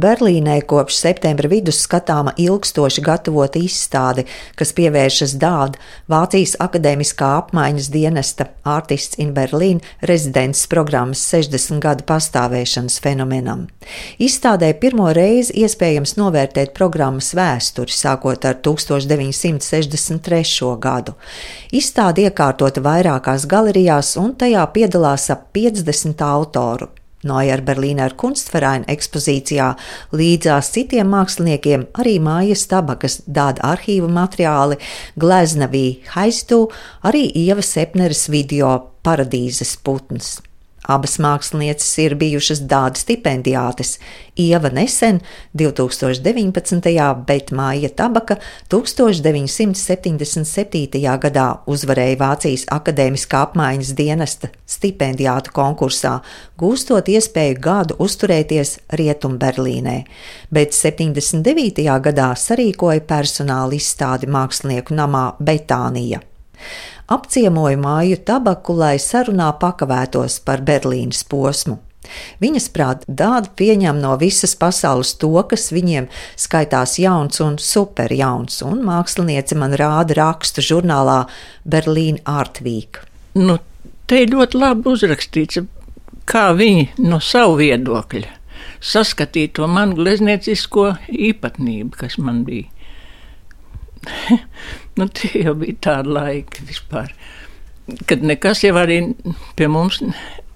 Berlīnē kopš septembra vidus skatāma ilgstoši gatavota izstāde, kas pievēršas dāda Vācijas akadēmiskā apmaiņas dienesta Artists in Berlin rezidents programmas 60 gadu pastāvēšanas fenomenam. Izstādē pirmo reizi iespējams novērtēt programmas vēsturi, sākot ar 1963. gadu. Izstāde iekārtota vairākās galerijās, un tajā piedalās ap 50 autoru. Nojer Berlīner Kunstvereina ekspozīcijā līdzās citiem māksliniekiem arī mājas tabakas dāda arhīva materiāli, Gleznavī Haistu, arī Ieva Sepneres video Paradīzes putns. Abas mākslinieces ir bijušas dāda stipendijātes. Ieva nesen, 2019. bet Māja Tabaka 1977. gadā uzvarēja Vācijas akadēmiskā apmaiņas dienesta stipendijātu konkursā, gūstot iespēju gadu uzturēties Rietumberlīnē, bet 79. gadā sarīkoja personāla izstādi mākslinieku namā Betānija apciemoja māju tabaku, lai sarunā pakavētos par Berlīnas posmu. Viņas prāt, dāda pieņem no visas pasaules to, kas viņiem skaitās jauns un superjauns, un māksliniece man rāda rakstu žurnālā Berlīna Art Week. Nu, te ir ļoti labi uzrakstīts, kā viņi no savu viedokļa saskatīja to manu glezniecisko īpatnību, kas man bija. nu, tie jau bija tādi laiki vispār, kad nekas jau arī pie mums,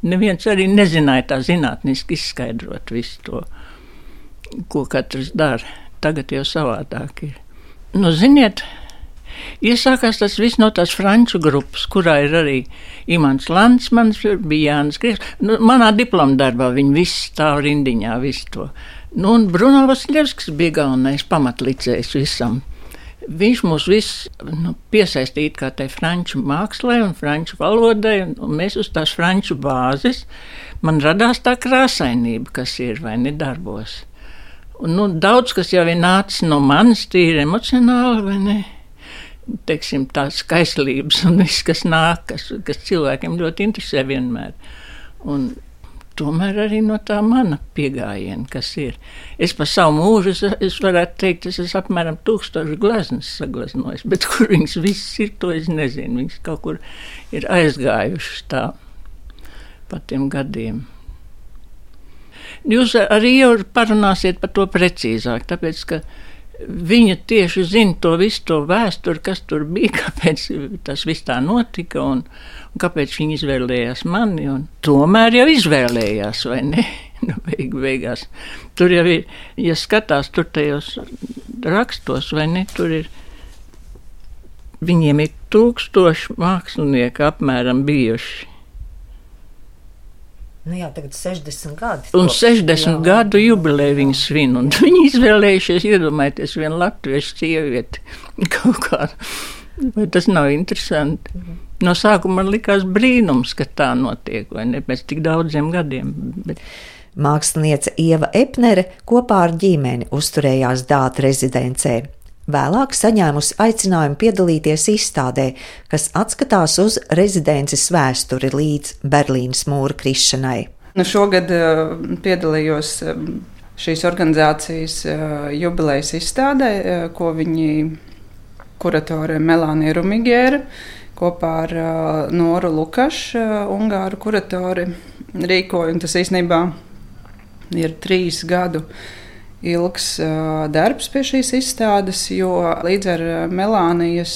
neviens arī nezināja tā zinātniski izskaidrot visu to, ko katrs dara. Tagad jau savādāk ir. Nu, ziniet, Iesākās tas viss no tās franču grupas, kurā ir arī Imants Lansmans, bija Jānis Krievs. Nu, manā diploma darbā viņi visi stāv rindiņā, visu to. Nu, un Bruno Vasiljevskis bija galvenais pamatlicējs visam. Viņš mūs visus nu, piesaistīja kā tai franču mākslē un franču valodai, un, un mēs uz tās franču bāzes man radās tā krāsainība, kas ir vai nedarbos. Un, nu, daudz kas jau ir nācis no manis, tīri emocionāli, vai ne? Teiksim, tās skaistlības un viss, kas nāk, kas, kas cilvēkiem ļoti interesē vienmēr. Un tomēr arī no tā mana pieejama, kas ir. Es pa savu mūžu, es, es varētu teikt, es esmu apmēram tūkstošu gleznas sagleznojis, bet kur viņas visas ir, to es nezinu. Viņas kaut kur ir aizgājušas tā pa tiem gadiem. Jūs arī jau parunāsiet par to precīzāk, tāpēc, ka viņa tieši zina to visu to vēsturi, kas tur bija, kāpēc tas viss tā notika un, un kāpēc viņa izvēlējās mani. Tomēr jau izvēlējās, vai ne? Nu, beigu, beigās. Tur jau ir, ja skatās tur tajos rakstos, vai ne, tur ir. Viņiem ir tūkstoši mākslinieki apmēram bijuši. Nu jā, tagad 60 gadi. Un 60 jā. gadu jubileju viņi svin. Viņi izvēlējušies iedomāties vienu latviešu sievieti. Kaut kā. Vai tas nav interesanti? Mhm. No sākuma man likās brīnums, ka tā notiek, vai ne pēc tik daudziem gadiem. Bet... Mākslinieca Ieva Epnere kopā ar ģimeni uzturējās Dāta rezidencē. Vēlāk saņēmusi aicinājumu piedalīties izstādē, kas atskatās uz rezidences vēsturi līdz Berlīnas mūra krišanai. Nu, šogad uh, piedalījos uh, šīs organizācijas uh, jubilejas izstādē, ko viņi kuratore Melānija Rumigēra kopā ar Noru Lukašu, Ungāru kuratori, rīkoja. Tas īstenībā ir trīs gadu ilgs darbs pie šīs izstādes, jo līdz ar Melānijas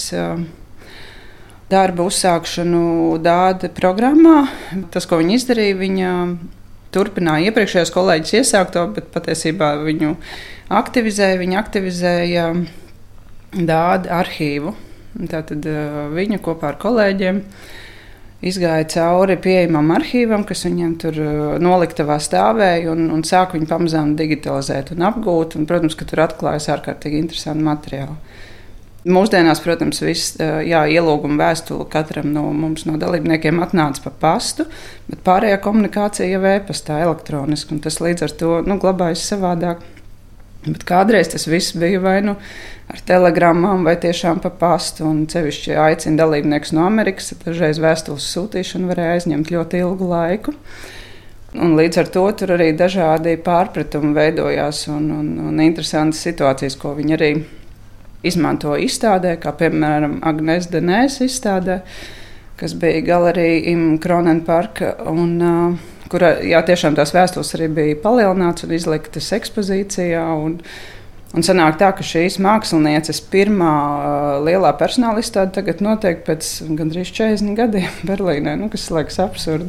darba uzsākšanu Dāda programmā, tas, ko viņa izdarīja, viņa turpināja iepriekšējos kolēģis iesākto, bet patiesībā viņu aktivizēja. Viņa aktivizēja Dāda arhīvu. Tātad viņa kopā ar kolēģiem izgāja cauri pieejamam arhīvam, kas viņiem tur uh, noliktavā stāvēja, un, un sāka viņu pamazām digitalizēt un apgūt. Un, protams, ka tur atklājas ārkārtīgi interesanti materiāli. Mūsdienās, protams, viss uh, ielūguma vēstule katram no mums, no dalībniekiem, atnāca pa pastu, bet pārējā komunikācija jau e-pastā, elektroniski, un tas līdz ar to nu, glabājas savādāk. Bet kādreiz tas viss bija vai nu ar telegrammām, vai tiešām pa pastu. Un cevišķi aicina dalībniekus no Amerikas. Dažreiz vēstules sūtīšana varēja aizņemt ļoti ilgu laiku. Un līdz ar to tur arī dažādi pārpratumi veidojās un, un, un interesantas situācijas, ko viņi arī izmanto izstādē, kā piemēram Agnēs Denēs izstādē, kas bija galerija Im Kronenparka. Un, uh, Kurā jā, tiešām tās vēstules arī bija palielināts un izliktas ekspozīcijā. Un, Un sanāk tā, ka šīs mākslinieces pirmā uh, lielā personāla izstāde tagad notiek pēc gandrīz 40 gadiem Berlīnē, nu, kas liekas absurdi.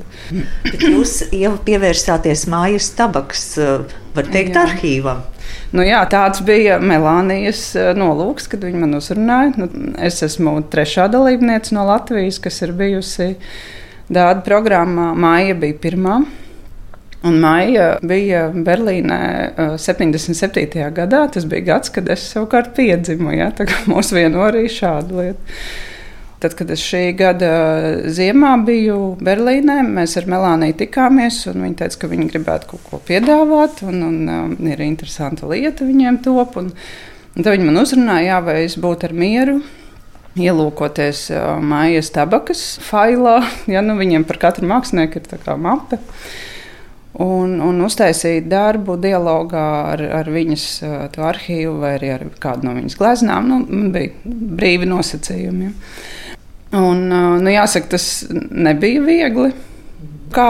Bet jūs jau pievērsāties mājas tabaks, uh, var teikt, jā. arhīvam. Nu, jā, tāds bija Melānijas uh, nolūks, kad viņa man uzrunāja. Nu, es esmu trešā dalībniece no Latvijas, kas ir bijusi Dāda programmā. Māja bija pirmā. Un Maija bija Berlīnē 77. gadā. Tas bija gads, kad es savukārt piedzimu. Ja? Mums vieno arī šādu lietu. Tad, kad es šī gada ziemā biju Berlīnē, mēs ar Melāniju tikāmies. Viņa teica, ka viņi gribētu kaut ko piedāvāt, un, un um, ir interesanta lieta viņiem top. Un, un tad viņi man uzrunāja, jā, vai es būtu ar mieru ielūkoties mājas tabakas failā. Ja, nu, viņiem par katru mākslinieku ir mape un, un uztaisīt darbu dialogā ar, ar viņas arhīvu vai ar kādu no viņas gleznām. Nu, bija brīvi nosacījumi. Un, nu, jāsaka, tas nebija viegli. Kā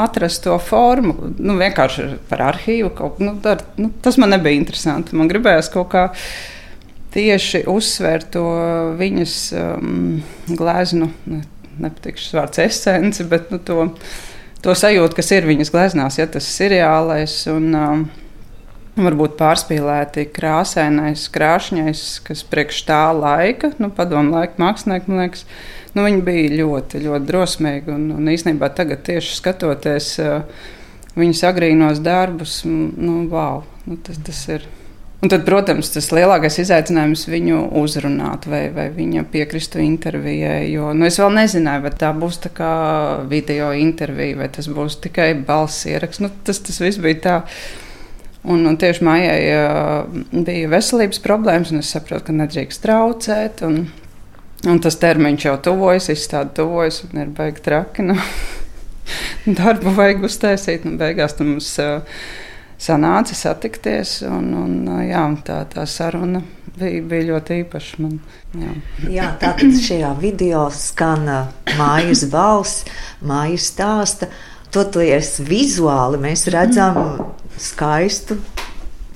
atrast to formu? Nu, vienkārši par arhīvu. Kaut, nu, dar, nu, tas man nebija interesanti. Man gribējās kaut kā tieši uzsvērt to viņas um, gleznu, ne, nepatikšu vārds esenci, bet nu, to to sajūtu, kas ir viņas gleznās, ja tas ir reālais. Un, um, Varbūt pārspīlēti krāsainais, krāšņais, kas priekš tā laika, nu, padomu laika mākslinieki, man liekas, nu, viņi bija ļoti, ļoti drosmīgi. Un, un īstenībā tagad tieši skatoties uh, viņas agrīnos darbus, nu, wow, nu, tas, tas ir. Un tad, protams, tas lielākais izaicinājums viņu uzrunāt, vai, vai viņa piekristu intervijai. Jo nu, es vēl nezināju, vai tā būs tā kā video intervija, vai tas būs tikai balss ieraksts. Nu, tas, tas viss bija tā. Un, un tieši mājai uh, bija veselības problēmas, un es saprotu, ka nedrīkst traucēt. Un, un tas termiņš jau tuvojas, izstāde tuvojas, un ir baigi traki. Nu, darbu vajag uztaisīt, un beigās tam mums. Uh, sanāca satikties. Un, un, jā, tā, tā saruna bija, bija ļoti īpaša. Man, jā. jā, tātad šajā video skan mājas balss, mājas stāsta. Toties vizuāli mēs redzam skaistu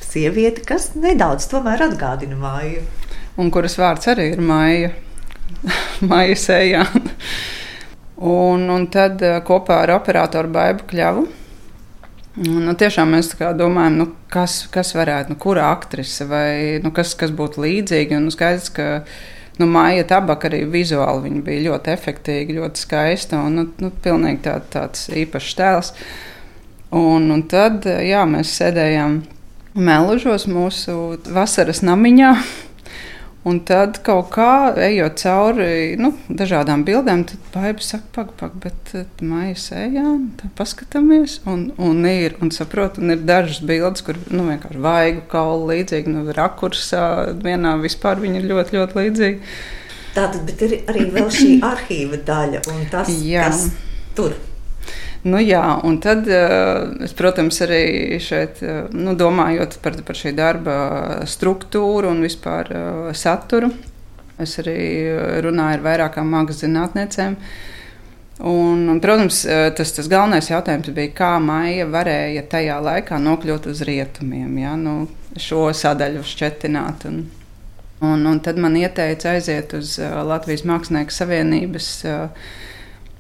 sievieti, kas nedaudz tomēr atgādina māju. Un kuras vārds arī ir māja, māja sējā. Un, un tad kopā ar operatoru Baibu Kļavu Nu, tiešām mēs domājam, nu, kas, kas varētu, nu, kura aktrise vai nu, kas, kas būtu līdzīga. Nu, skaidrs, ka nu, Maija Tabaka arī vizuāli bija ļoti efektīva, ļoti skaista un nu, nu, pilnīgi tā, tāds īpašs tēls. Un, un tad jā, mēs sēdējām Melužos mūsu vasaras namiņā. Un tad kaut kā ejot cauri nu, dažādām bildēm, tad baiba saka, pag, pag, bet eh, maija sējā, tā paskatāmies, un, un ir, un saprot, un ir dažas bildes, kur, nu, vienkārši vaigu kaulu līdzīgi, nu, rakursā vienā vispār viņi ir ļoti, ļoti līdzīgi. Tātad, bet ir arī vēl šī arhīva daļa, un tas, Jā. kas tur. Nu, jā, un tad eh, es, protams, arī šeit eh, nu, domājot par, par šī darba struktūru un vispār eh, saturu, es arī runāju ar vairākām mākslas zinātnēcēm. Un, un, protams, tas, tas galvenais jautājums bija, kā Maija varēja tajā laikā nokļūt uz rietumiem, ja, nu, šo sadaļu šķetināt. Un, un, un tad man ieteica aiziet uz Latvijas Mākslinieku Savienības uh,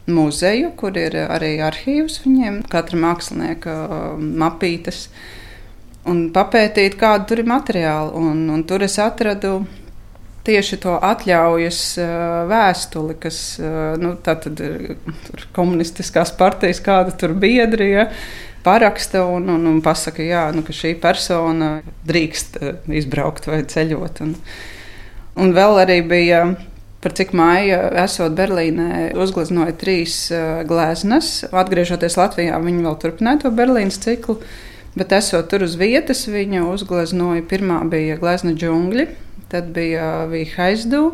muzeju, kur ir arī arhīvs viņiem, katra mākslinieka um, mapītes, un papētīt, kāda tur ir materiāli. Un, un tur es atradu tieši to atļaujas uh, vēstuli, kas nu, ir komunistiskās partijas, kāda tur biedrija. Paraksta un, un, un pasaka, jā, nu, ka šī persona drīkst izbraukt vai ceļot. Un, un vēl arī bija par cik māja, esot Berlīnē, uzgleznoja trīs gleznas. Atgriežoties Latvijā, viņa vēl turpināja to Berlīnas ciklu. Bet esot tur uz vietas, viņa uzgleznoja. Pirmā bija glezna džungļi, tad bija Vīhaizdu,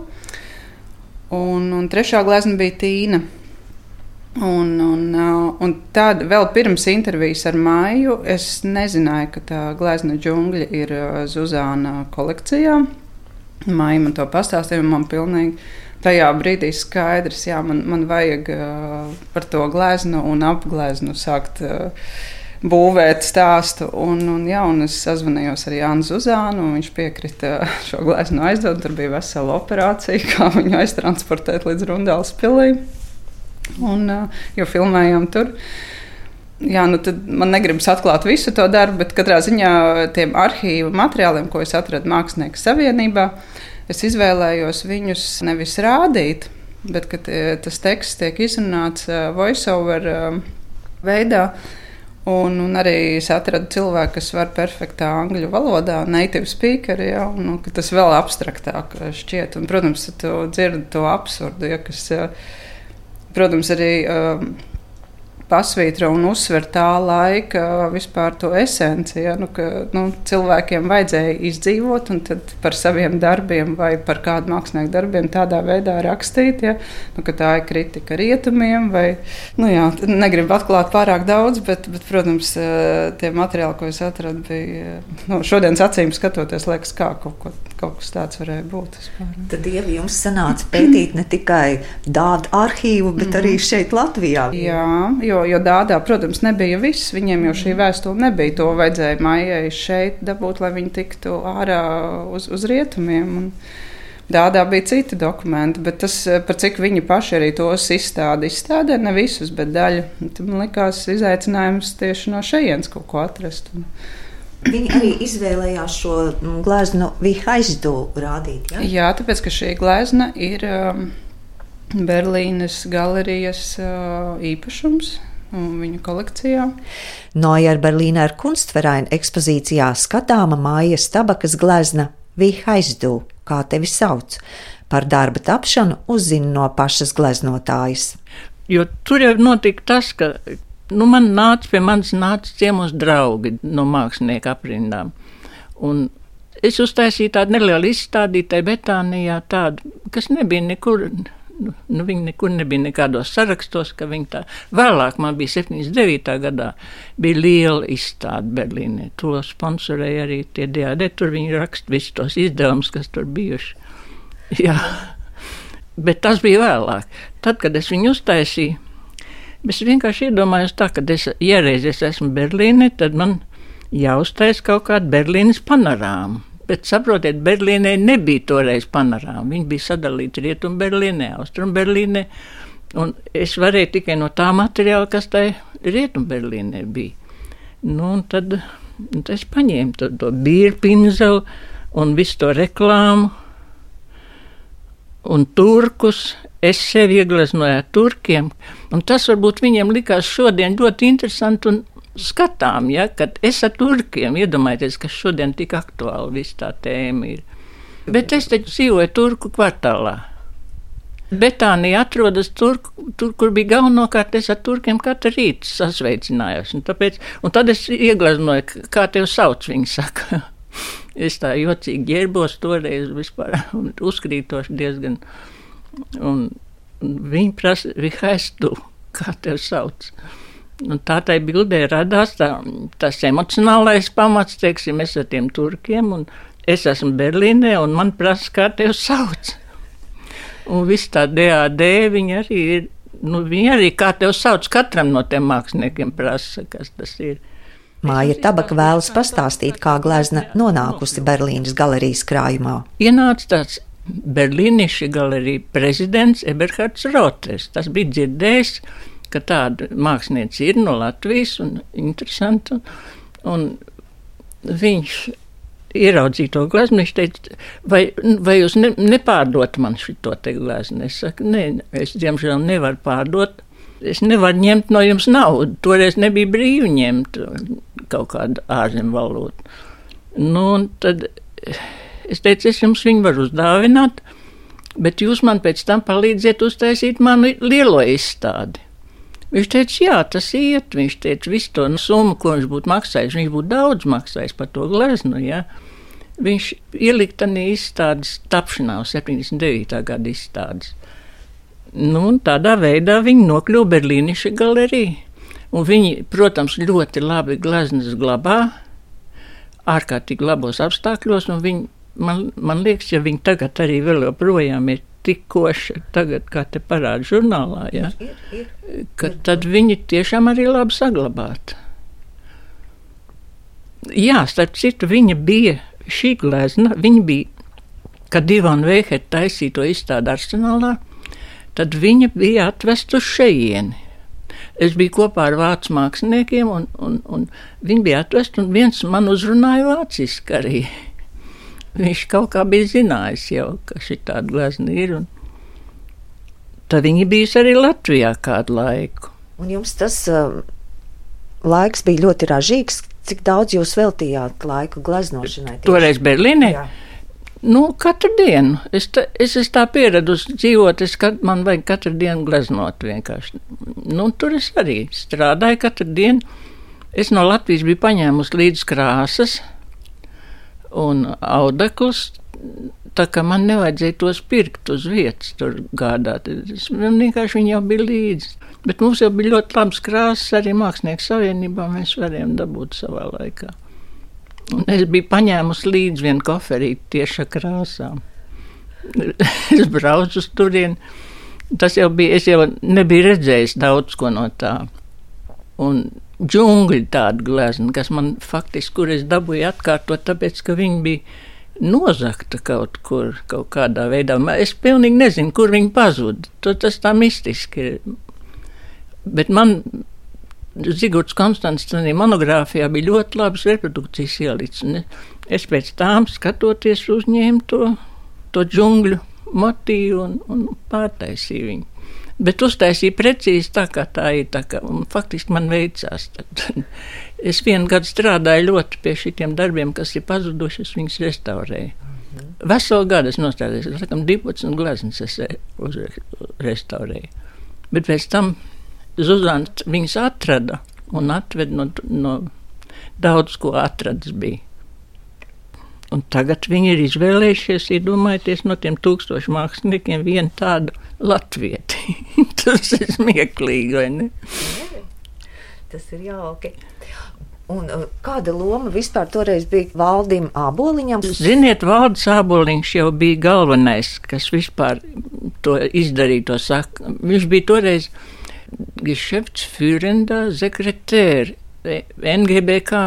un, un trešā glezna bija Tīna. Un, un, un tad, vēl pirms intervijas ar Māju, es nezināju, ka tā glezna džungļa ir Zuzāna kolekcijā. Māja man to pastāstīja, man pilnīgi tajā brīdī skaidrs, jā, man, man vajag uh, par to gleznu un apgleznu sākt. Uh, būvēt stāstu. Un, un, jā, un es sazvanījos ar Jānu Zuzānu, viņš piekrita šo gleznu aizdot. Tur bija vesela operācija, kā viņu aiztransportēt līdz Rundāls pilī. Un, jo filmējām tur. Jā, nu tad man negribas atklāt visu to darbu, bet katrā ziņā tiem arhīvu materiāliem, ko es atradu Mākslinieku savienībā, es izvēlējos viņus nevis rādīt, bet ka tas teksts tiek izrunāts voiceover veidā. Un, un arī es atradu cilvēku, kas var perfektā angļu valodā, native speakeri, ja, un, un tas vēl abstraktāk šķiet. Un, protams, tu dzirdi to absurdu, ja, kas, protams, arī. Uh, pasvītro un uzsver tā laika vispār to esenci. Ja, nu, ka, nu, cilvēkiem vajadzēja izdzīvot, un par saviem darbiem vai par kādu mākslinieku darbiem tādā veidā rakstīt. Ja, nu, tā ir kritika rietumiem, vai nu, jā, negribu atklāt pārāk daudz, bet, bet protams, tie materiāli, ko es atradu, bija nu, šodienas acīm skatoties, liekas, kā kaut, ko, kaut kas tāds varēja būt. Tad Dievi jums sanāca pētīt ne tikai dādu arhīvu, bet mm -hmm. arī šeit Latvijā. Jā, jo jo, dādā, protams, nebija viss. Viņiem jau šī vēstule nebija. To vajadzēja maijai šeit dabūt, lai viņi tiktu ārā uz, uz rietumiem. Un, Dādā bija citi dokumenti, bet tas, par cik viņi paši arī tos izstādi, izstādē ne visus, bet daļu. Tad man likās izaicinājums tieši no šejienes kaut ko atrast. Un, Viņi arī izvēlējās šo gleznu Vihaizdu rādīt. Ja? Jā, tāpēc, ka šī glezna ir um, Berlīnes galerijas uh, īpašums viņu kolekcijā. Noja Berlīnā kunstvereina ekspozīcijā skatāma mājas tabakas glezna Vihaizdu, kā tevi sauc. Par darba tapšanu uzzina no pašas gleznotājas. Jo tur jau notika tas, ka nu, man nāca pie manis nāca ciemos draugi no mākslinieka aprindām. Un es uztaisīju tādu nelielu izstādītāju Betānijā, tādu, kas nebija nekur Nu, nu, viņa nekur nebija nekādos sarakstos, ka viņa tā. Vēlāk man bija 79. gadā, bija liela izstāde Berlīnē. To sponsorēja arī tie DAD, tur viņi raksta visus tos izdevumus, kas tur bijuši. Jā. Bet tas bija vēlāk. Tad, kad es viņu uztaisīju, es vienkārši iedomājos tā, ka es, ja reiz es esmu Berlīnē, tad man jāuztais kaut kāda Berlīnas panorāma. Bet saprotiet, Berlīnē nebija toreiz panorāma. Viņi bija sadalīti Rietumu Berlīnē, Austrumu Berlīnē. Un es varēju tikai no tā materiāla, kas tajā Rietumu Berlīnē bija. Nu, un tad, tad es paņēmu to, to bīru pinzeli un visu to reklāmu un turkus. Es sevi iegleznoju ar turkiem, un tas varbūt viņiem likās šodien ļoti interesanti un skatām, ja, kad es ar turkiem iedomājieties, ka šodien tik aktuāli viss tā tēma ir. Bet es taču dzīvoju turku kvartālā. Betānija atrodas tur, tur, kur bija galvenokārt es ar turkiem katru rītu sasveicinājos. Un, tāpēc, un tad es ieglaznoju, kā tev sauc, viņi saka. es tā jocīgi ģērbos toreiz vispār un uzkrītoši diezgan. Un, un viņi prasa, Vihaistu, kā tev sauc? Un tā tai bildē radās tā, tas emocionālais pamats, teiksim, es ar tiem turkiem, un es esmu Berlīnē, un man prasa, kā tevi sauc. Un viss tā DAD, viņi arī ir, nu, viņi arī kā tevi sauc, katram no tiem māksliniekiem prasa, kas tas ir. Māja Tabaka vēlas pastāstīt, kā glezna nonākusi Berlīnas galerijas krājumā. Ienāca tāds Berlīniša galerija prezidents Eberhards Roters. Tas bija dzirdējis ka tāda mākslinieca ir no Latvijas un interesanta. Un, un viņš ieraudzīja to gleznu. Viņš teica, vai, vai jūs ne, nepārdot man šo te gleznu? Es saku, nē, es diemžēl nevaru pārdot. Es nevaru ņemt no jums naudu. Toreiz nebija brīvi ņemt kaut kādu ārzemju valodu. Nu, tad es teicu, es jums viņu varu uzdāvināt, bet jūs man pēc tam palīdziet uztaisīt manu lielo izstādi. Viņš teica, jā, tas iet. Viņš teica, visu to summu, ko viņš būtu maksājis, viņš būtu daudz maksājis par to gleznu. Ja? Viņš ielika tādā izstādes tapšanā, 79. gada izstādes. Nu, un tādā veidā viņi nokļuva Berlīniša galerijā. Un viņi, protams, ļoti labi gleznas glabā, ārkārtīgi labos apstākļos. Viņi, man, man liekas, ja viņi tagad arī vēl joprojām ir tik koši, tagad, kā te parāda žurnālā, ja, ka tad viņi tiešām arī labi saglabāti. Jā, starp citu, viņa bija šī glezna, viņa bija, kad Divana Veiheta taisīja to izstādi arsenālā, tad viņa bija atvest uz šejieni. Es biju kopā ar vācu māksliniekiem, un, un, un viņi bija atvest, un viens man uzrunāja vāciski arī. Viņš kaut kā bija zinājis jau, ka šī tāda glezna ir. Tad viņi bija arī Latvijā kādu laiku. Un jums tas uh, laiks bija ļoti ražīgs. Cik daudz jūs veltījāt laiku gleznošanai? Tieši? Toreiz Berlīnē. Jā. Nu, katru dienu. Es, ta, es esmu tā pieradusi dzīvot, es kat, man vajag katru dienu gleznot vienkārši. Nu, tur es arī strādāju katru dienu. Es no Latvijas biju paņēmusi līdzi krāsas, un audeklus. Tā kā man nevajadzēja tos pirkt uz vietas, tur gādāt. Es vienkārši viņi jau bija līdzi. Bet mums jau bija ļoti labs krāsas arī Mākslinieku savienībā. Mēs varējām dabūt savā laikā. Un es biju paņēmusi līdzi vienu koferīti tieši ar krāsām. es braucu uz turieni. Tas jau bija, es jau nebiju redzējis daudz ko no tā. Un džungļi tāda glezna, kas man faktiski, kur es dabūju atkārtot, tāpēc, ka viņi bija nozagta kaut kur, kaut kādā veidā. Es pilnīgi nezinu, kur viņi pazuda. Tas tā mistiski ir. Bet man Zigorts Konstants tādā monogrāfijā bija ļoti labas reprodukcijas ielicis. Es pēc tām skatoties uzņēmu to, to džungļu motīvu un, un pārtaisīju viņu. Bet uztaisīja precīzi tā, kā tā ir. Tā kā, faktiski man veicās. Tad, es vienu gadu strādāju ļoti pie šiem darbiem, kas ir pazuduši. Es viņus restaurēju. Mhm. Veselu gadu es nostājos, sakam, 12 gleznas es restaurēju. Bet pēc tam Zuzana viņas atrada un atveda no, no daudz ko atradas bija. Un tagad viņi ir izvēlējušies, iedomājieties, no tiem tūkstošu māksliniekiem vienu tādu latvieti. Tas ir smieklīgi, vai ne? Tas ir jauki. Un uh, kāda loma vispār toreiz bija Valdim Āboliņam? Ziniet, Valdis Āboliņš jau bija galvenais, kas vispār to izdarīja, to saka. Viņš bija toreiz Geschäftsführender sekretēr NGBK.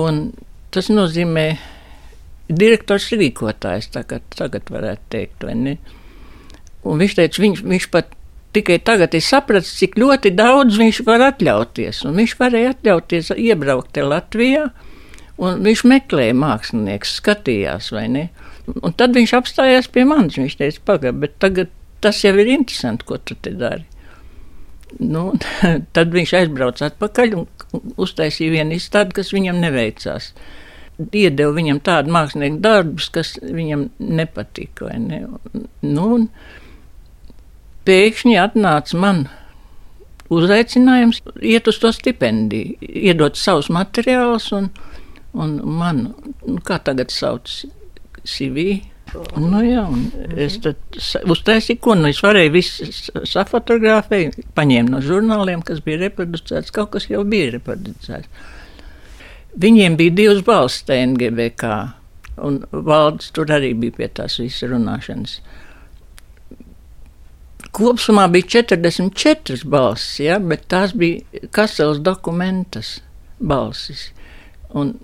Un Tas nozīmē direktors rīkotājs, tagad, tagad varētu teikt, vai ne? Un viņš teica, viņš, viņš pat tikai tagad ir sapratis, cik ļoti daudz viņš var atļauties. Un viņš varēja atļauties iebraukt te Latvijā, un viņš meklēja mākslinieks, skatījās, vai ne? Un tad viņš apstājās pie manis. Viņš teica, pagaidi, bet tagad tas jau ir interesanti, ko tu te dari. Nu, tad viņš aizbrauca atpakaļ un uztaisīja vienu izstādi, kas viņam neveicās iedeva viņam tādu mākslinieku darbus, kas viņam nepatika. Ne? Nu, pēkšņi atnāca man uzaicinājums iet uz to stipendiju, iedot savus materiālus, un, un man, nu, kā tagad sauc, CV. Nu, jā, es tad uztaisīju, ko nu es varēju visu safotografēt, paņēmu no žurnāliem, kas bija reproducēts, kaut kas jau bija reproducēts. Viņiem bija divas balss TNGBK, un valdes tur arī bija pie tās visas runāšanas. Kopumā bija 44 balsis, ja, bet tās bija Kasels dokumentas balsis. Un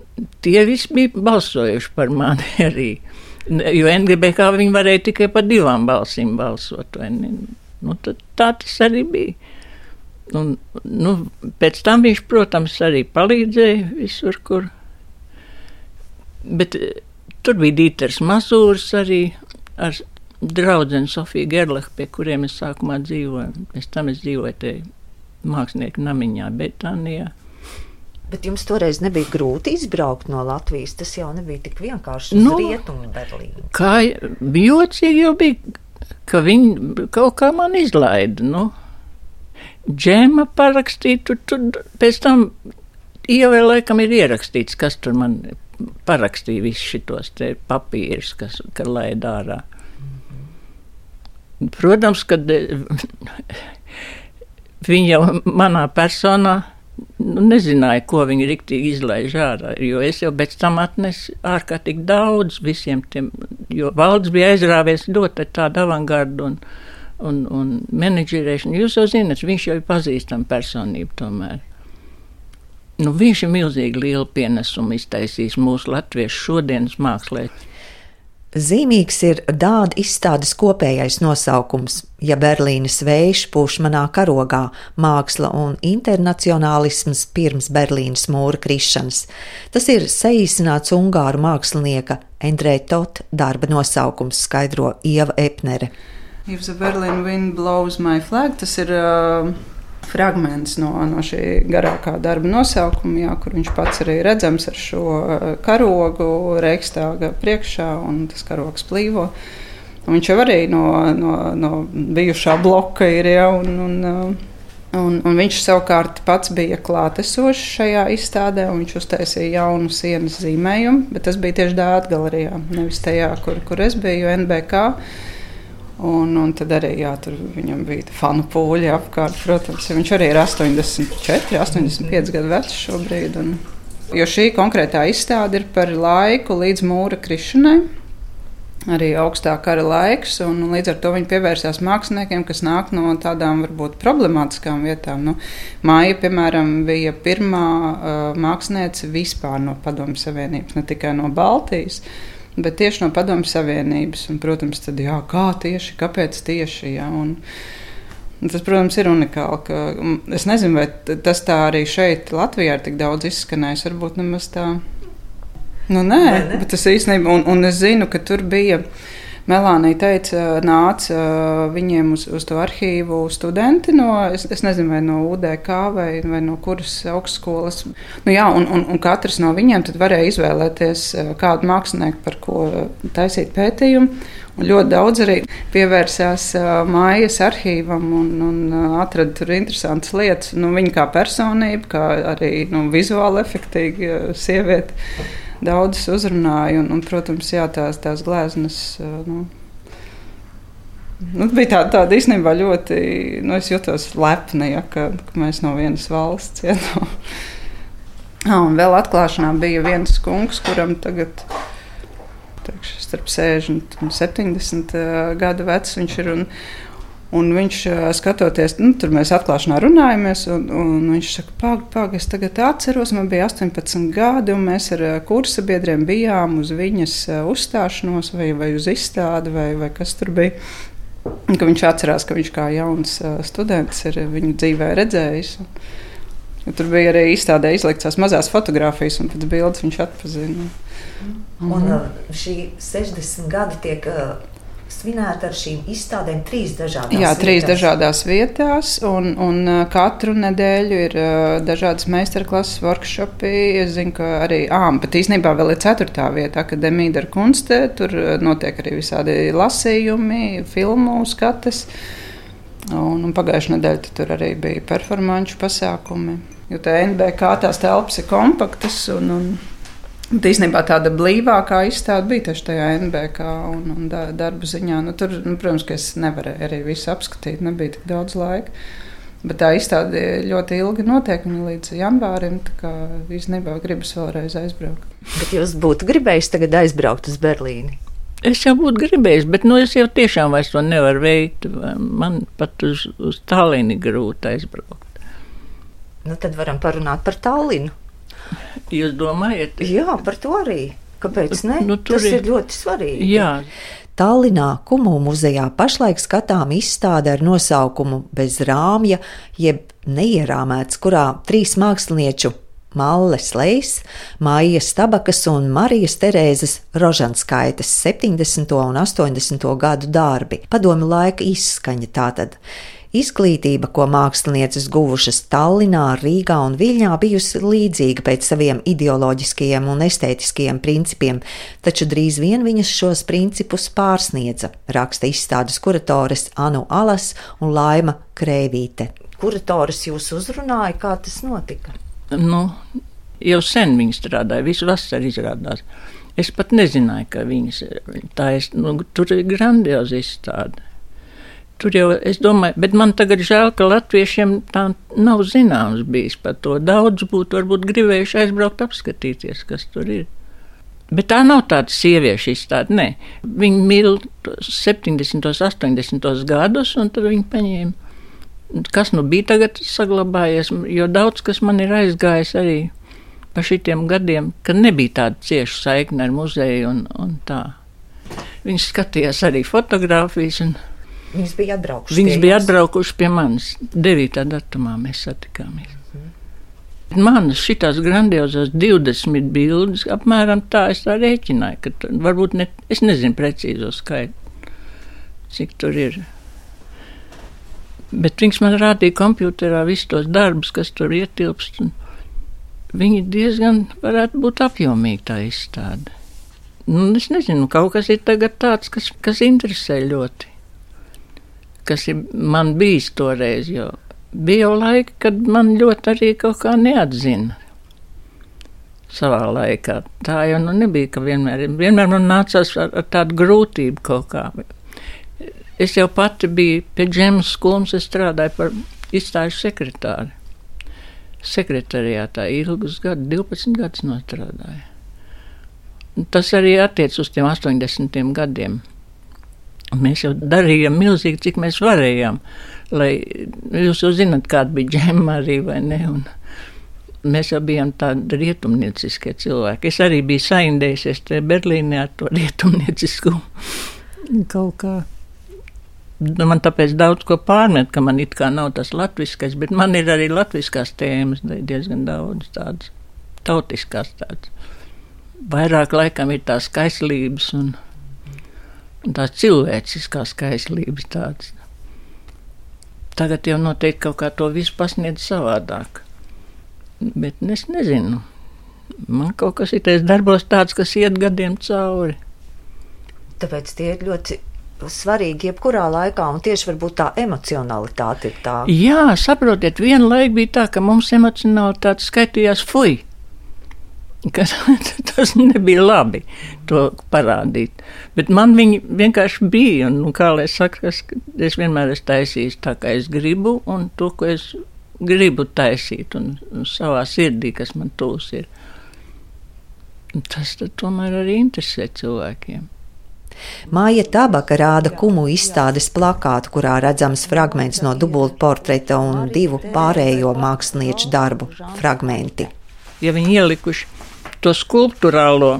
tie visi bija balsojuši par mani arī. Jo NGBK viņi varēja tikai par divām balsīm balsot. Nu, tā tas arī bija. Un, nu, pēc tam viņš, protams, arī palīdzēja visur, kur. Bet eh, tur bija Dīters Mazūrs arī ar draugu Sofiju Gerlachu, pie kuriem es sākumā dzīvoju. Pēc tam es dzīvoju te mākslinieku namiņā Betānijā. Bet jums toreiz nebija grūti izbraukt no Latvijas. Tas jau nebija tik vienkārši uz nu, rietumu Berlīnu. Kā jocīgi jau bija, ka viņi kaut kā man izlaida. Nu džēma parakstīja, tur, pēc tam ievē laikam ir ierakstīts, kas tur man parakstīja visus šitos papīrus, kas, ka laid ārā. Protams, ka viņa jau manā personā nu, nezināja, ko viņi riktīgi izlaiž ārā. Jo es jau pēc tam atnesu ārkārtīgi daudz visiem tiem, jo valdes bija aizrāvies ļoti tādu avangardu un, un, un menedžerēšanu. Jūs jau zinat, viņš jau ir pazīstama personība tomēr. Nu, viņš ir milzīgi lielu pienesumu iztaisījis mūsu latviešu šodienas mākslē. Zīmīgs ir dāda izstādes kopējais nosaukums, ja Berlīnes vējš pūš manā karogā - māksla un internacionālisms pirms Berlīnes mūra krišanas. Tas ir saīsināts ungāru mākslinieka Endrē Tot darba nosaukums, skaidro Ieva Epnere. If the Berlin wind blows my flag, tas ir uh, fragments no, no šī garākā darba nosaukuma, jā, kur viņš pats arī redzams ar šo eh, karogu Reikstāga priekšā, un tas karogs plīvo. Un viņš jau arī no, no, no bijušā bloka ir jau. Un, un, eh, Un, un viņš savukārt pats bija klātesošs šajā izstādē, un viņš uztaisīja jaunu sienas zīmējumu. Bet tas bija tieši Dārta galerijā, nevis tajā, kur, kur es biju, NBK. Un, un tad arī jā, viņam bija fanu pūļi apkārt. Protams, viņš arī ir 84, 85 gadu vecs šobrīd. Un, jo šī konkrētā izstāde ir par laiku līdz mūra krišanai. Arī augstā kara laiks, līdz ar to viņi pievērsās māksliniekiem, kas nāk no tādām varbūt problemātiskām vietām. Nu, Māja, piemēram, bija pirmā uh, māksliniece vispār no Padomju Savienības, ne tikai no Baltijas. Uh, bet tieši no Padomju Savienības. Un, protams, tad, jā, kā tieši, kāpēc tieši. Jā, un, Tas, protams, ir unikāli. Es nezinu, vai tas tā arī šeit, Latvijā, ir tik daudz izskanējis. Varbūt nemaz tā. Nu, nē, ne? bet tas īstenībā, un, un es zinu, ka tur bija Melānija teica, nāca viņiem uz, uz to arhīvu studenti no, es, es nezinu, vai no UDK vai, vai no kuras augstskolas. Nu, jā, un, un, un katrs no viņiem varēja izvēlēties kādu mākslinieku, par ko taisīt pētījumu. Un ļoti daudz arī pievērsās uh, mājas arhīvam un, un uh, atrada tur interesantas lietas. Nu, viņa kā personība, kā arī nu, vizuāli efektīga uh, sieviete daudzas uzrunāja. Un, un, protams, jā, tās, tās gleznas. Nu, Nu, bija tāda, tāda īstenībā ļoti, nu, es jutos lepni, ja, ka, ka mēs no vienas valsts cietām. ah, un vēl atklāšanā bija viens kungs, kuram tagad teikšu, starp 60 un 70 gadu vecs viņš ir. Un, Un viņš skatoties, nu, tur mēs atklāšanā runājamies, un, un viņš saka, pagaidi, pagaidi, es tagad atceros, man bija 18 gadi, un mēs ar kursa biedriem bijām uz viņas uzstāšanos, vai, vai uz izstādi, vai, vai kas tur bija. Un, viņš atcerās, ka viņš kā jauns students ir viņu dzīvē redzējis. Un, tur bija arī izstādē izliktas mazās fotogrāfijas, un pēc bildes viņš atpazina. Un mhm. šī 60 gadi tiek svinēta ar šīm izstādēm trīs dažādās Jā, vietās. trīs dažādās vietās, un, un uh, katru nedēļu ir uh, dažādas meistarklases, workshopi. Es zinu, ka arī, ah, bet īstenībā vēl ir ceturtā vieta, Akademija ar kunstē. Tur uh, notiek arī visādi lasījumi, filmu skates. Un, un pagājušajā nedēļā tur arī bija performāņu pasākumi. Jo tā NBK tās telpas ir kompaktas un, un Bet īstenībā tāda blīvākā izstāde bija tieši tajā NBK un, un darba ziņā. Nu, tur, nu, protams, ka es nevarēju arī visu apskatīt, nebija tik daudz laika. Bet tā izstāde ļoti ilgi notiek, viņa līdz janvārim. Tā kā īstenībā gribas vēlreiz aizbraukt. Bet jūs būtu gribējis tagad aizbraukt uz Berlīni? Es jau būtu gribējis, bet nu, es jau tiešām vairs to nevaru veikt. Man pat uz, uz Tallinu grūti aizbraukt. Nu, tad varam parunāt par Tallinu. Jūs domājat? Jā, par to arī. Kāpēc ne? Nu, Tas ir, ir ļoti svarīgi. Jā. Tallinā Kumu muzejā pašlaik skatām izstāde ar nosaukumu Bez rāmja, jeb neierāmēts, kurā trīs mākslinieču Malles Leis, Mājas Tabakas un Marijas Terēzes Rožanskaitas 70. un 80. gadu darbi, padomi laika izskaņa tātad. Izglītība, ko mākslinieces guvušas Tallinā, Rīgā un Viļņā, bijusi līdzīga pēc saviem ideoloģiskajiem un estētiskajiem principiem, taču drīz vien viņas šos principus pārsniedza, raksta izstādes kuratores Anu Alas un Laima Krēvīte. Kurators jūs uzrunāja, kā tas notika? Nu, jau sen viņi strādāja, visu vasaru izrādās. Es pat nezināju, ka viņas tā ir. Nu, tur ir grandiozi izstāde. Tur jau es domāju, bet man tagad žēl, ka latviešiem tā nav zināms bijis par to. Daudz būtu varbūt gribējuši aizbraukt apskatīties, kas tur ir. Bet tā nav tāda sieviešu izstāde. Nē, viņi mīl 70, 80 gadus, un tad viņi paņēma. Kas nu bija tagad saglabājies, jo daudz kas man ir aizgājis arī pa šitiem gadiem, kad nebija tāda cieša saikne ar muzeju un, un tā. Viņi skatījās arī fotogrāfijas. Un, Viņas bija atbraukušas. Viņas bija atbraukušas pie manis. 9. datumā mēs satikāmies. Manas šīs grandiozās 20 bildes, apmēram tā es tā rēķināju, ka varbūt ne, es nezinu precīzo skaitu, cik tur ir. Bet viņš man rādīja kompjuterā visus tos darbus, kas tur ietilpst. Viņi diezgan varētu būt apjomīgi tā izstāde. Nu, es nezinu, kaut kas ir tāds, kas, kas interesē ļoti kas ir man bijis toreiz. Jo bija jau laiki, kad man ļoti arī kaut kā neatzina. Savā laikā tā jau nu nebija, ka vienmēr, vienmēr man nācās ar, ar tādu grūtību kaut kā. Es jau pati biju pie džemas skolas, es strādāju par izstāžu sekretāri. Sekretariātā ilgus gadus, 12 gadus nostrādāju. Tas arī attiec uz tiem 80 gadiem. Mēs jau darījām milzīgi, cik mēs varējām. Lai, jūs jau zināt, kāda bija džema arī, vai ne? Un mēs jau bijām tādi rietumnieciskie cilvēki. Es arī biju saindējusies te Berlīnē ar to rietumniecisku kaut kā. Nu, man tāpēc daudz ko pārmet, ka man it kā nav tas latviskais, bet man ir arī latviskās tēmas diezgan daudz tādas tautiskās tādas. Vairāk laikam ir tās kaislības un tās cilvēciskās kaislības tādas. Tagad jau noteikti kaut kā to visu pasniedz savādāk. Bet es nezinu. Man kaut kas ir tajos darbos tāds, kas iet gadiem cauri. Tāpēc tie ir ļoti svarīgi jebkurā laikā, un tieši tā emocionalitāte ir tā. Jā, saprotiet, viena laika bija tā, ka mums emocionalitāte skaitījās fuj ka tas nebija labi to parādīt. Bet man viņi vienkārši bija. Un, nu, kā lai saka, es, es vienmēr esmu taisījis tā, kā es gribu, un to, ko es gribu taisīt, un, un savā sirdī, kas man tūs ir. Tas tomēr arī interesē cilvēkiem. Māja Tabaka rāda kumu izstādes plakātu, kurā redzams fragments no dubultportreta un divu pārējo mākslinieču darbu fragmenti. Ja viņi ielikuši to skulptūrālo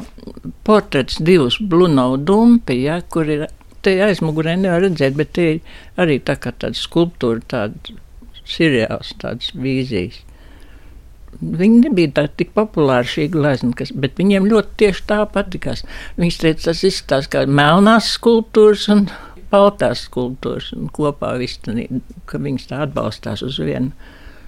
portrets divus Blunovu dumpi, ja, kur ir te aizmugurē nevar redzēt, bet te ir arī tā kā tāda skulptūra, tāda seriāls, tādas vīzijas. Viņi nebija tā tik populāri šī glezna, kas, bet viņiem ļoti tieši tā patikās. Viņš teica, tas izskatās kā melnās skulptūras un baltās skulptūras, un kopā viss, ka viņas tā atbalstās uz vienu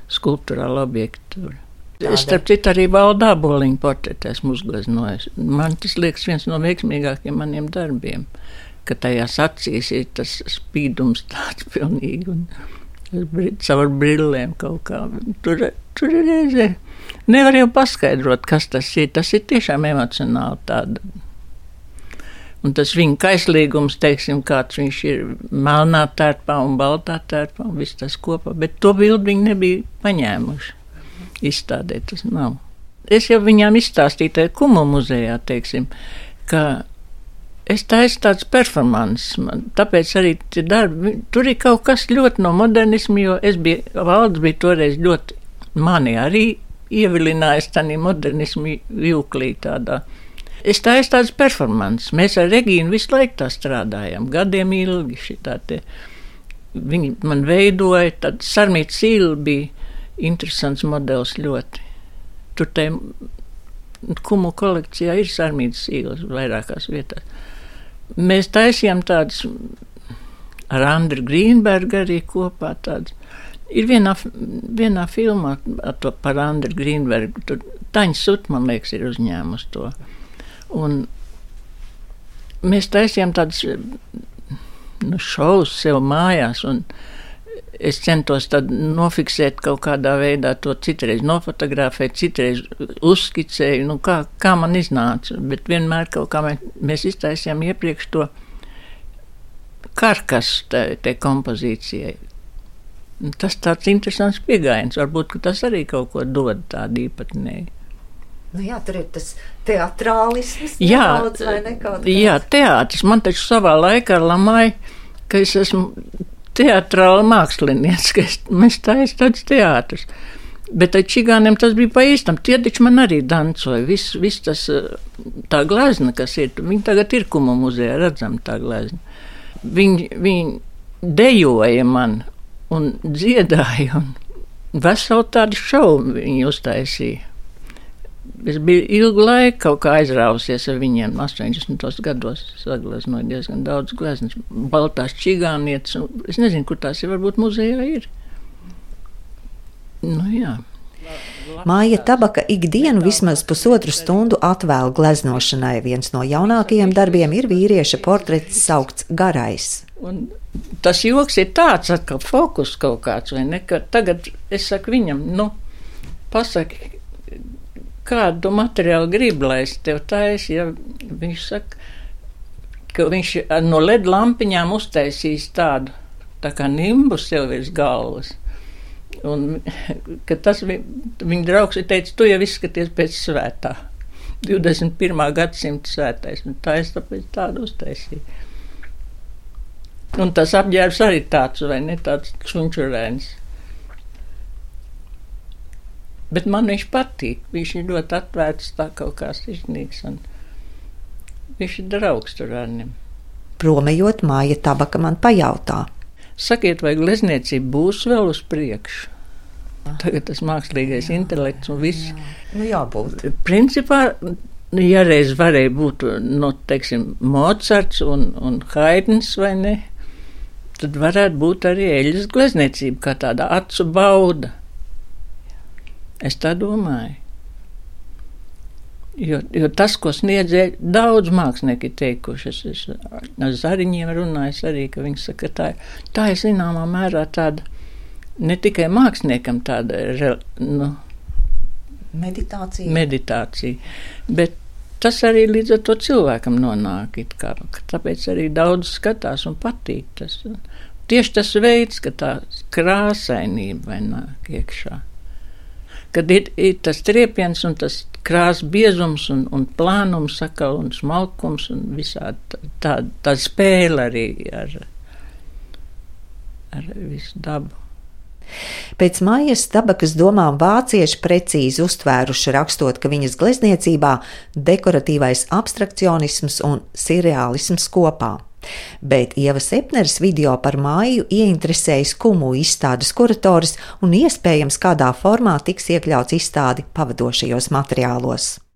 skulptūrālu objektu. Es starp citu arī valdā boliņu portretē esmu uzgleznojis. Man tas liekas viens no veiksmīgākiem maniem darbiem, ka tajās acīs ir tas spīdums tāds pilnīgi un caur brillēm kaut kā. Tur, tur ir reizē. Nevar jau paskaidrot, kas tas ir. Tas ir tiešām emocionāli tāda. Un tas viņa kaislīgums, teiksim, kāds viņš ir melnā tērpā un baltā tērpā un viss tas kopā, bet to bildi viņi nebija paņēmuši izstādē tas nav. Es jau viņām izstāstīju, tajā kumu muzejā, teiksim, ka es taisu tāds performants, man, tāpēc arī tie darbi, tur ir kaut kas ļoti no modernismu, jo es biju, valdes bija toreiz ļoti mani arī ievilinājis tādā modernismu jūklī tādā. Es taisu tāds performants, mēs ar Regīnu visu laiku tā strādājam, gadiem ilgi šitā te. Viņi man veidoja, tad Sarmīts Sīla bija interesants modelis ļoti. Tur te kumu kolekcijā ir sarmītas īlas vairākās vietās. Mēs taisījām tādas ar Andru Grīnbergu arī kopā tādas. Ir vienā, vienā filmā to par Andru Grīnbergu, tur Taņa Sut, man liekas, ir uzņēmusi to. Un mēs taisījām tādas nu, šovus sev mājās, un uh, es centos nofiksēt kaut kādā veidā to citreiz nofotografēt, citreiz uzskicēju, nu kā, kā man iznāca. Bet vienmēr kaut kā mēs, mēs iztaisījām iepriekš to karkas tai kompozīcijai. Tas tāds interesants pieejams. Varbūt tas arī kaut ko dod tādu īpatnēju. Nu jā, tur ir tas teātrisms. Jā, jā teātris. Man taču savā laikā lamāja, ka es esmu teātrāla mākslinieks, ka es, mēs taisām tādus teātrus. Bet ar čigāniem tas bija pa īstam. Tie taču man arī dancoja. Viss vis tas tā glezna, kas ir, viņi tagad ir kuma muzejā, redzam tā glezna. Viņi, viņi dejoja man un dziedāja, un veselu tādu šovu viņi uztaisīja. Es biju ilgu laiku kaut kā aizrāvusies ar viņiem. 80. gados sagleznoju diezgan daudz gleznas, baltās čigānietes. Es nezinu, kur tās ir. Varbūt muzejā ir. Nu, jā. Māja Tabaka ikdienu vismaz pusotru stundu atvēl gleznošanai. Viens no jaunākajiem darbiem ir vīrieša portrets saukts Garais. Un tas joks ir tāds, ka fokus kaut kāds, vai ne? Ka tagad es saku viņam, nu, pasaki, kādu materiālu gribi, lai es tev taisu. Ja viņš saka, ka viņš no LED lampiņām uztaisīs tādu tā kā nimbus sev virs galvas. Un, tas viņa draugs ir teicis, tu jau izskaties pēc svētā. 21. gadsimta svētais, un tā es tāpēc tādu uztaisīju. Un tas apģērbs arī tāds, vai ne tāds čunčurēns. Bet man viņš patīk. Viņš ir ļoti atvērts, tā kaut kā sirsnīgs. Viņš ir draugs tur ar viņiem. Promejot, māja tabaka man pajautā. Sakiet, vai glezniecība būs vēl uz priekšu? Tagad tas mākslīgais jā, intelekts un viss. Jā. Nu, jābūt. Principā, ja reiz varēja būt, nu, teiksim, Mocards un, un Haidns vai ne, tad varētu būt arī eļas glezniecība kā tāda acu bauda. Es tā domāju. Jo, jo tas, ko sniedzēja daudz mākslinieki, ir teikuši, es, es ar zariņiem runāju arī, ka viņi saka, tā, tā ir zināmā mērā tāda ne tikai māksliniekam tāda nu, meditācija. meditācija, bet tas arī līdz ar to cilvēkam nonāk. Kā, tāpēc arī daudz skatās un patīk tas. Tieši tas veids, ka tā krāsainība nāk iekšā. Kad ir, ir tas triepiens un tas krāsa biezums un, un plānums sakal un smalkums un visādi tā, tā, spēle arī ar, ar visu dabu. Pēc mājas tabakas domām vācieši precīzi uztvēruši rakstot, ka viņas glezniecībā dekoratīvais abstrakcionisms un surreālisms kopā. Bet Ieva Sepneres video par māju ieinteresējas kumu izstādes kurators un iespējams kādā formā tiks iekļauts izstādi pavadošajos materiālos.